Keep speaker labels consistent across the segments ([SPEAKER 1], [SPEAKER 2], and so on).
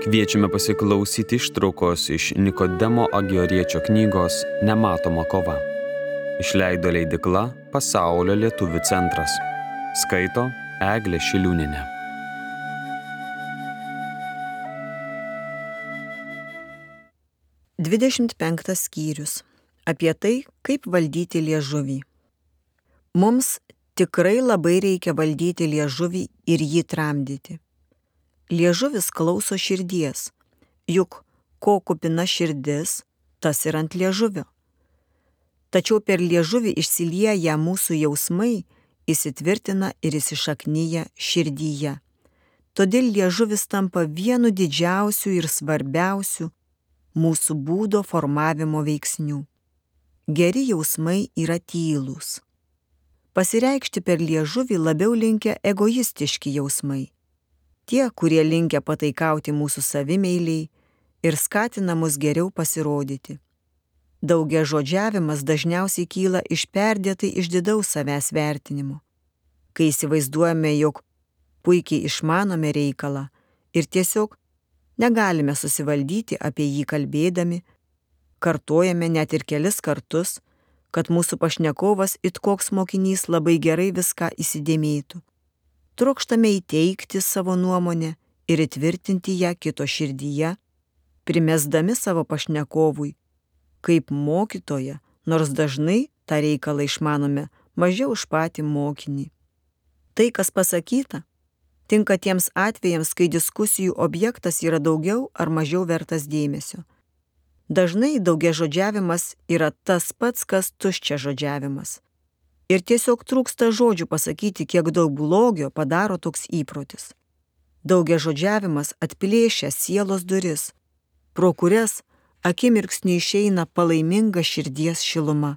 [SPEAKER 1] Kviečiame pasiklausyti ištraukos iš Nikodemo Agioriečio knygos Nematoma kova. Išleido leidikla Pasaulio lietuvių centras. Skaito Eglė Šiliūninė.
[SPEAKER 2] Dvidešimt penktas skyrius. Apie tai, kaip valdyti liežuvį. Mums tikrai labai reikia valdyti liežuvį ir jį tramdyti liežuvis klauso širdies, juk ko kupina širdis, tas ir ant liežuvio. Tačiau per liežuvį išsilieja mūsų jausmai, įsitvirtina ir įsišaknyja širdyje. Todėl liežuvis tampa vienu didžiausių ir svarbiausių mūsų būdo formavimo veiksnių. Geri jausmai yra tylūs. Pasireikšti per liežuvį labiau linkia egoistiški jausmai tie, kurie linkia pataikauti mūsų savimeiliai ir skatina mus geriau pasirodyti. Daugia žodžiavimas dažniausiai kyla iš perdėtai išdidaus savęs vertinimo. Kai įsivaizduojame, jog puikiai išmanome reikalą ir tiesiog negalime susivaldyti apie jį kalbėdami, kartojame net ir kelis kartus, kad mūsų pašnekovas it koks mokinys labai gerai viską įsidėmėtų trokštame įteikti savo nuomonę ir įtvirtinti ją kito širdyje, primesdami savo pašnekovui, kaip mokytoja, nors dažnai tą reikalą išmanome mažiau už patį mokinį. Tai, kas pasakyta, tinka tiems atvejams, kai diskusijų objektas yra daugiau ar mažiau vertas dėmesio. Dažnai daugia žodžiavimas yra tas pats, kas tuščia žodžiavimas. Ir tiesiog trūksta žodžių pasakyti, kiek daug blogio padaro toks įprotis. Daugia žodžiavimas atplėšia sielos duris, pro kurias akimirksniu išeina palaiminga širdies šiluma.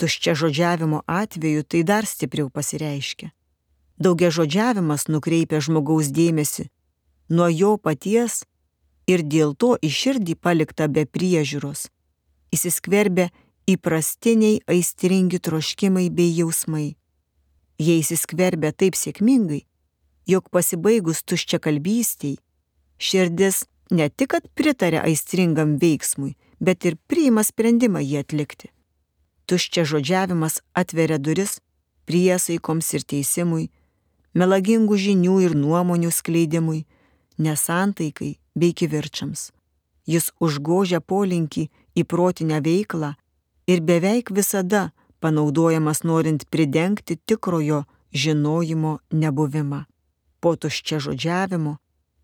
[SPEAKER 2] Tuščia žodžiavimo atveju tai dar stipriau pasireiškia. Daugia žodžiavimas nukreipia žmogaus dėmesį nuo jo paties ir dėl to į širdį palikta be priežiūros. Įsiskverbia įprastiniai aistringi troškimai bei jausmai. Jie įsiskverbia taip sėkmingai, jog pasibaigus tuščia kalbystiai, širdis ne tik pritarė aistringam veiksmui, bet ir priima sprendimą jį atlikti. Tuščia žodžiavimas atveria duris priesaikoms ir teisimui, melagingų žinių ir nuomonių skleidimui, nesantaikai bei kivirčiams. Jis užgožia polinkį į protinę veiklą ir beveik visada panaudojamas norint pridengti tikrojo žinojimo nebuvimą. Po tuščia žodžiavimo,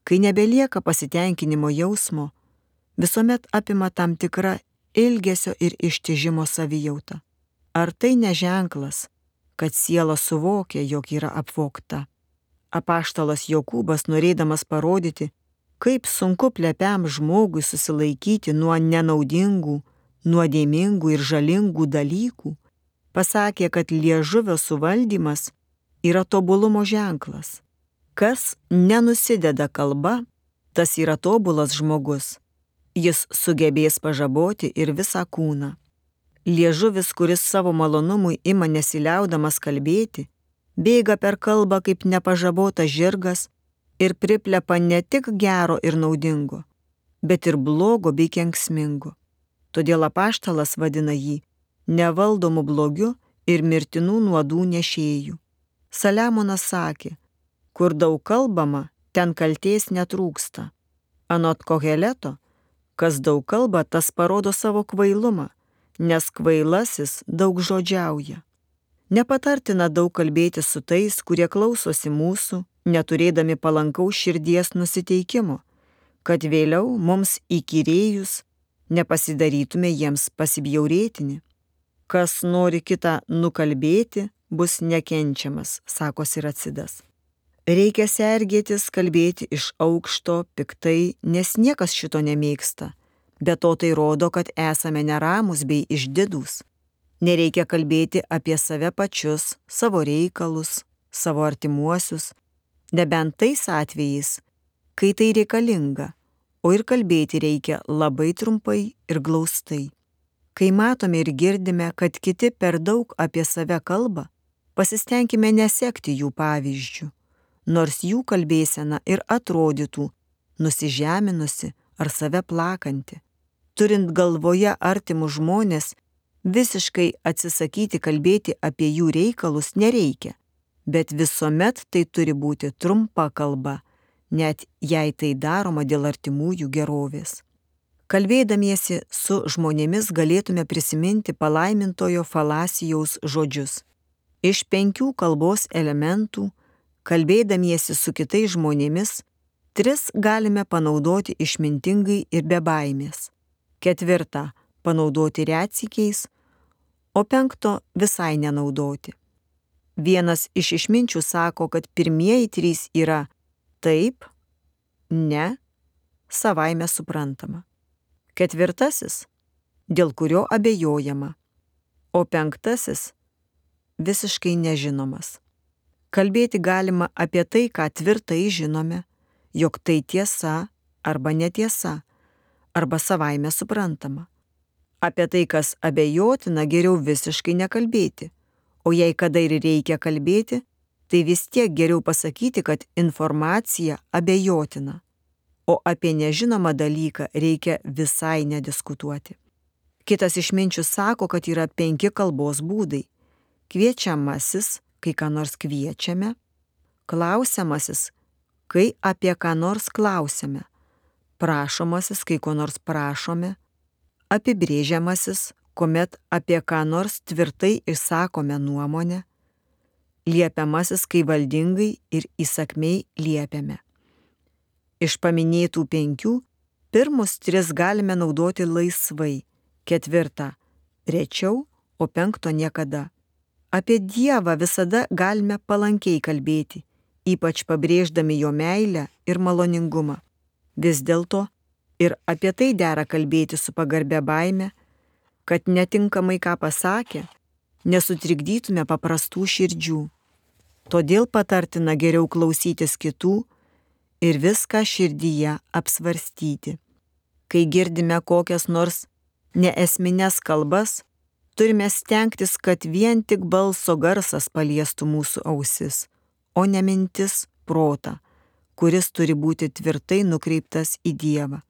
[SPEAKER 2] kai nebelieka pasitenkinimo jausmo, visuomet apima tam tikra ilgesio ir ištižimo savijauta. Ar tai neženklas, kad siela suvokia, jog yra apvokta? Apaštalas Jokūbas norėdamas parodyti, kaip sunku plepiam žmogui susilaikyti nuo nenaudingų, nuodėmingų ir žalingų dalykų, pasakė, kad liežuvio suvaldymas yra tobulumo ženklas. Kas nenusideda kalba, tas yra tobulas žmogus. Jis sugebės pažaboti ir visą kūną. Liežuvis, kuris savo malonumui ima nesiliaudamas kalbėti, bėga per kalbą kaip nepažabotas žirgas ir priplepa ne tik gero ir naudingo, bet ir blogo bei kenksmingo. Todėl apaštalas vadina jį nevaldomu blogiu ir mirtinų nuodų nešėjų. Saliamonas sakė, kur daug kalbama, ten kalties netrūksta. Anot Koheleto, kas daug kalba, tas parodo savo kvailumą, nes kvailasis daug žodžiauja. Nepatartina daug kalbėti su tais, kurie klausosi mūsų, neturėdami palankaus širdies nusiteikimo, kad vėliau mums įkyrėjus nepasidarytume jiems pasibjaurėtini. Kas nori kitą nukalbėti, bus nekenčiamas, sako Siracidas. Reikia sergėtis kalbėti iš aukšto, piktai, nes niekas šito nemėgsta. Be to tai rodo, kad esame neramus bei išdidus. Nereikia kalbėti apie save pačius, savo reikalus, savo artimuosius, nebent tais atvejais, kai tai reikalinga o ir kalbėti reikia labai trumpai ir glaustai. Kai matome ir girdime, kad kiti per daug apie save kalba, pasistengime nesekti jų pavyzdžių, nors jų kalbėsena ir atrodytų nusižeminusi ar save plakanti. Turint galvoje artimus žmonės, visiškai atsisakyti kalbėti apie jų reikalus nereikia, bet visuomet tai turi būti trumpa kalba, net jei tai daroma dėl artimųjų gerovės. Kalbėdamiesi su žmonėmis galėtume prisiminti palaimintojo falasijaus žodžius. Iš penkių kalbos elementų, kalbėdamiesi su kitais žmonėmis, tris galime panaudoti išmintingai ir be baimės. Ketvirtą - panaudoti retsikiais, o penkto visai nenaudoti. Vienas iš išminčių sako, kad pirmieji trys yra taip, ne, savaime suprantama. Ketvirtasis, dėl kurio abejojama, o penktasis visiškai nežinomas. Kalbėti galima apie tai, ką tvirtai žinome, jog tai tiesa arba netiesa, arba savaime suprantama. Apie tai, kas abejotina, geriau visiškai nekalbėti. O jei kada ir reikia kalbėti, tai vis tiek geriau pasakyti, kad informacija abejotina. O apie nežinomą dalyką reikia visai nediskutuoti. Kitas išminčius sako, kad yra penki kalbos būdai. Kviečiamasis, kai ką nors kviečiame. Klausiamasis, kai apie ką nors klausime. Prašomasis, kai ko nors prašome apibrėžiamasis, kuomet apie ką nors tvirtai išsakome nuomonę, liepiamasis, kai valdingai ir įsakmiai liepiame. Iš paminėtų penkių, pirmus tris galime naudoti laisvai, ketvirtą - rečiau, o penkto niekada. Apie Dievą visada galime palankiai kalbėti, ypač pabrėždami jo meilę ir maloningumą. Vis dėlto Ir apie tai dera kalbėti su pagarbė baime, kad netinkamai ką pasakė, nesutrikdytume paprastų širdžių. Todėl patartina geriau klausytis kitų ir viską širdyje apsvarstyti. Kai girdime kokias nors neesminės kalbas, turime stengtis, kad vien tik balso garsas paliestų mūsų ausis, o ne mintis protą, kuris turi būti tvirtai nukreiptas į Dievą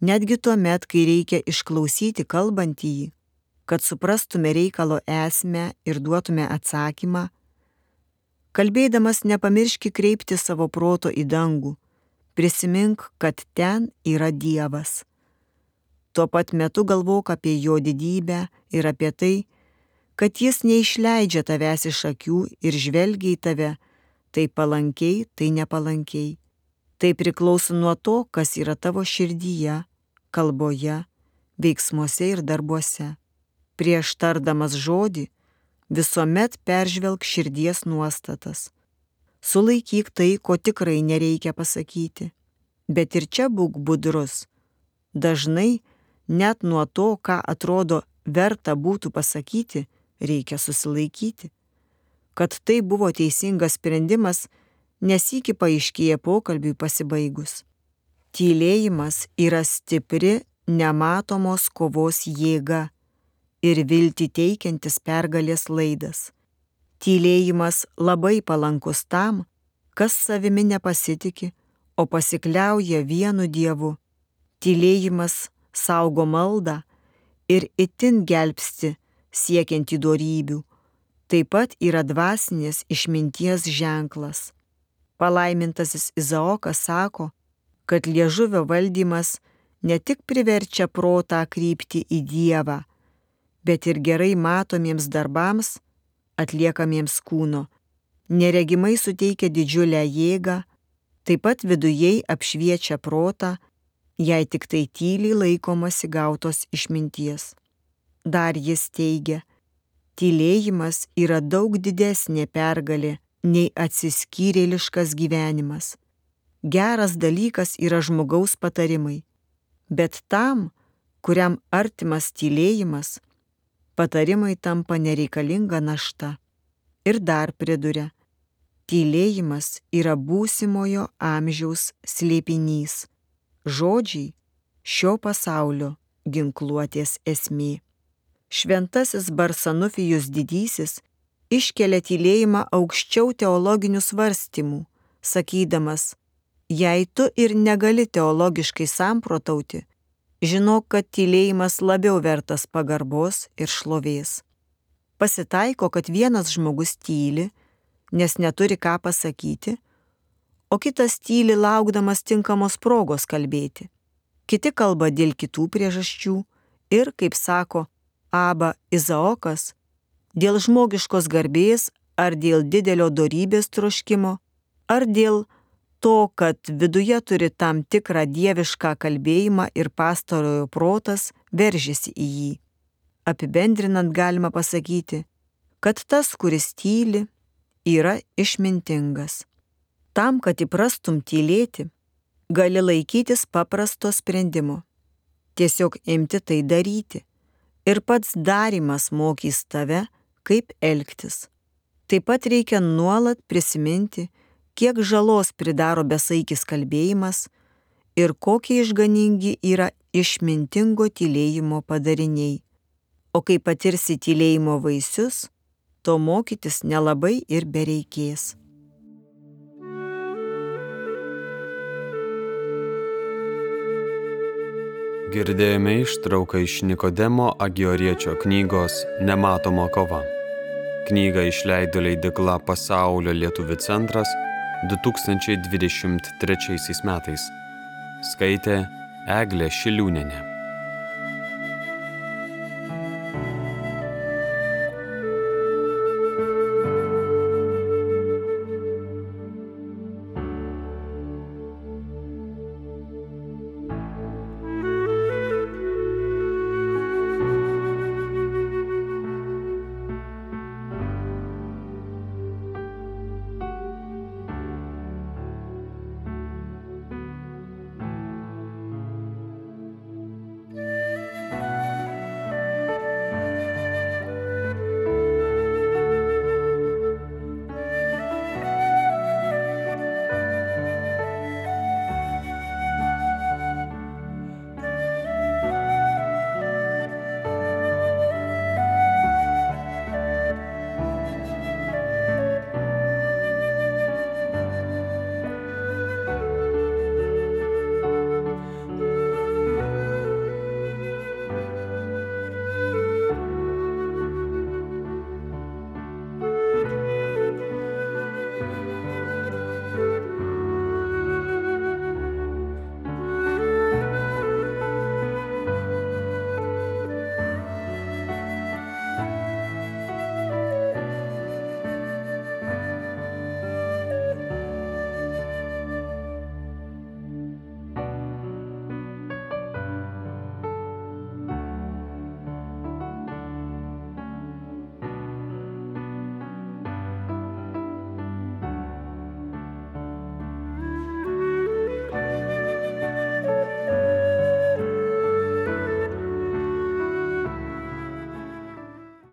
[SPEAKER 2] netgi tuo met, kai reikia išklausyti kalbantįjį, kad suprastume reikalo esmę ir duotume atsakymą. Kalbėdamas nepamirški kreipti savo proto į dangų, prisimink, kad ten yra Dievas. Tuo pat metu galvok apie jo didybę ir apie tai, kad jis neišleidžia tavęs iš akių ir žvelgia į tave, tai palankiai, tai nepalankiai. Tai priklauso nuo to, kas yra tavo širdyje kalboje, veiksmuose ir darbuose. Prieš tardamas žodį visuomet peržvelg širdies nuostatas. Sulaikyk tai, ko tikrai nereikia pasakyti. Bet ir čia būk budrus. Dažnai net nuo to, ką atrodo verta būtų pasakyti, reikia susilaikyti. Kad tai buvo teisingas sprendimas, nesikį paaiškėja pokalbiui pasibaigus. Tylėjimas yra stipri, nematomos kovos jėga ir vilti teikiantis pergalės laidas. Tylėjimas labai palankus tam, kas savimi nepasitikė, o pasikliauja vienu Dievu. Tylėjimas saugo maldą ir itin gelbsti siekiant įdorybių. Taip pat yra dvasinės išminties ženklas. Palaimintasis Izaokas sako, kad liežuvio valdymas ne tik priverčia protą krypti į Dievą, bet ir gerai matomiems darbams atliekamiems kūno, neregimai suteikia didžiulę jėgą, taip pat vidujei apšviečia protą, jei tik tai tyliai laikomasi gautos išminties. Dar jis teigia, tylėjimas yra daug didesnė pergalė nei atsiskyrėliškas gyvenimas geras dalykas yra žmogaus patarimai, bet tam, kuriam artimas tylėjimas, patarimai tampa nereikalinga našta. Ir dar priduria, tylėjimas yra būsimojo amžiaus slėpinys, žodžiai šio pasaulio ginkluotės esmė. Šventasis Barsanufijus didysis iškelia tylėjimą aukščiau teologinių svarstymų, sakydamas, Jei tu ir negali teologiškai samprotauti, žinok, kad tylėjimas labiau vertas pagarbos ir šlovės. Pasitaiko, kad vienas žmogus tyli, nes neturi ką pasakyti, o kitas tyli laukdamas tinkamos progos kalbėti. Kiti kalba dėl kitų priežasčių ir, kaip sako Aba Izaokas, dėl žmogiškos garbės ar dėl didelio dorybės troškimo, ar dėl to, kad viduje turi tam tikrą dievišką kalbėjimą ir pastarojo protas veržiasi į jį. Apibendrinant galima pasakyti, kad tas, kuris tyli, yra išmintingas. Tam, kad įprastum tylėti, gali laikytis paprasto sprendimo. Tiesiog imti tai daryti. Ir pats darimas mokys tave, kaip elgtis. Taip pat reikia nuolat prisiminti, kiek žalos pridaro besaikis kalbėjimas ir kokie išganingi yra išmintingo tylėjimo padariniai. O kai patirsi tylėjimo vaisius, to mokytis nelabai ir bereikės.
[SPEAKER 1] Girdėjome ištrauką iš Nikodemo Agioriečio knygos Nematoma kova. Knygą išleido leidikla Pasaulio lietuvių centras 2023 metais. Skaitė Eglė Šiliūnenė.